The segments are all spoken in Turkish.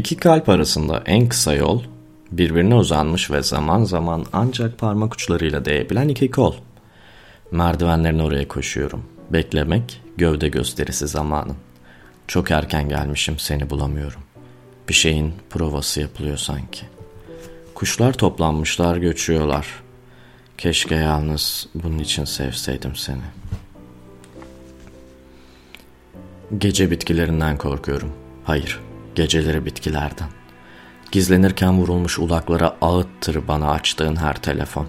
İki kalp arasında en kısa yol, birbirine uzanmış ve zaman zaman ancak parmak uçlarıyla değebilen iki kol. Merdivenlerin oraya koşuyorum. Beklemek, gövde gösterisi zamanın. Çok erken gelmişim, seni bulamıyorum. Bir şeyin provası yapılıyor sanki. Kuşlar toplanmışlar, göçüyorlar. Keşke yalnız bunun için sevseydim seni. Gece bitkilerinden korkuyorum. Hayır, geceleri bitkilerden. Gizlenirken vurulmuş ulaklara ağıttır bana açtığın her telefon.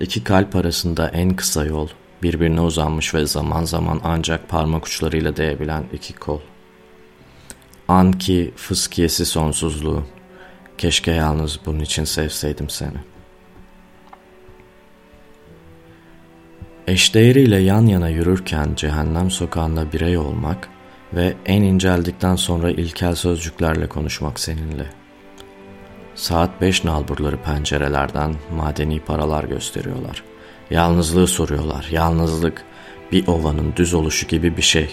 İki kalp arasında en kısa yol, birbirine uzanmış ve zaman zaman ancak parmak uçlarıyla değebilen iki kol. An ki fıskiyesi sonsuzluğu, keşke yalnız bunun için sevseydim seni. Eşdeğeriyle yan yana yürürken cehennem sokağında birey olmak ve en inceldikten sonra ilkel sözcüklerle konuşmak seninle. Saat beş nalburları pencerelerden madeni paralar gösteriyorlar. Yalnızlığı soruyorlar. Yalnızlık bir ovanın düz oluşu gibi bir şey.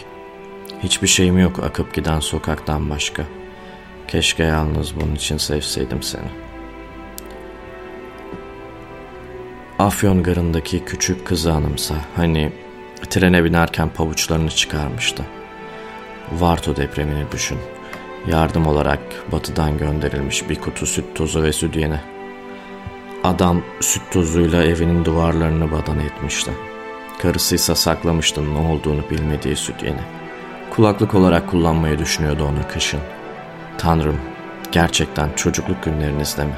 Hiçbir şeyim yok akıp giden sokaktan başka. Keşke yalnız bunun için sevseydim seni. Afyon garındaki küçük kızı anımsa. Hani trene binerken pabuçlarını çıkarmıştı. Varto depremini düşün. Yardım olarak batıdan gönderilmiş bir kutu süt tozu ve sütyene. Adam süt tozuyla evinin duvarlarını badan etmişti. Karısıysa saklamıştı ne olduğunu bilmediği sütyeni. Kulaklık olarak kullanmayı düşünüyordu onu kışın. Tanrım, gerçekten çocukluk günlerinizde mi?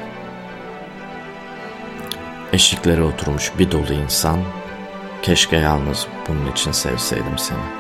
Eşiklere oturmuş bir dolu insan, keşke yalnız bunun için sevseydim seni.''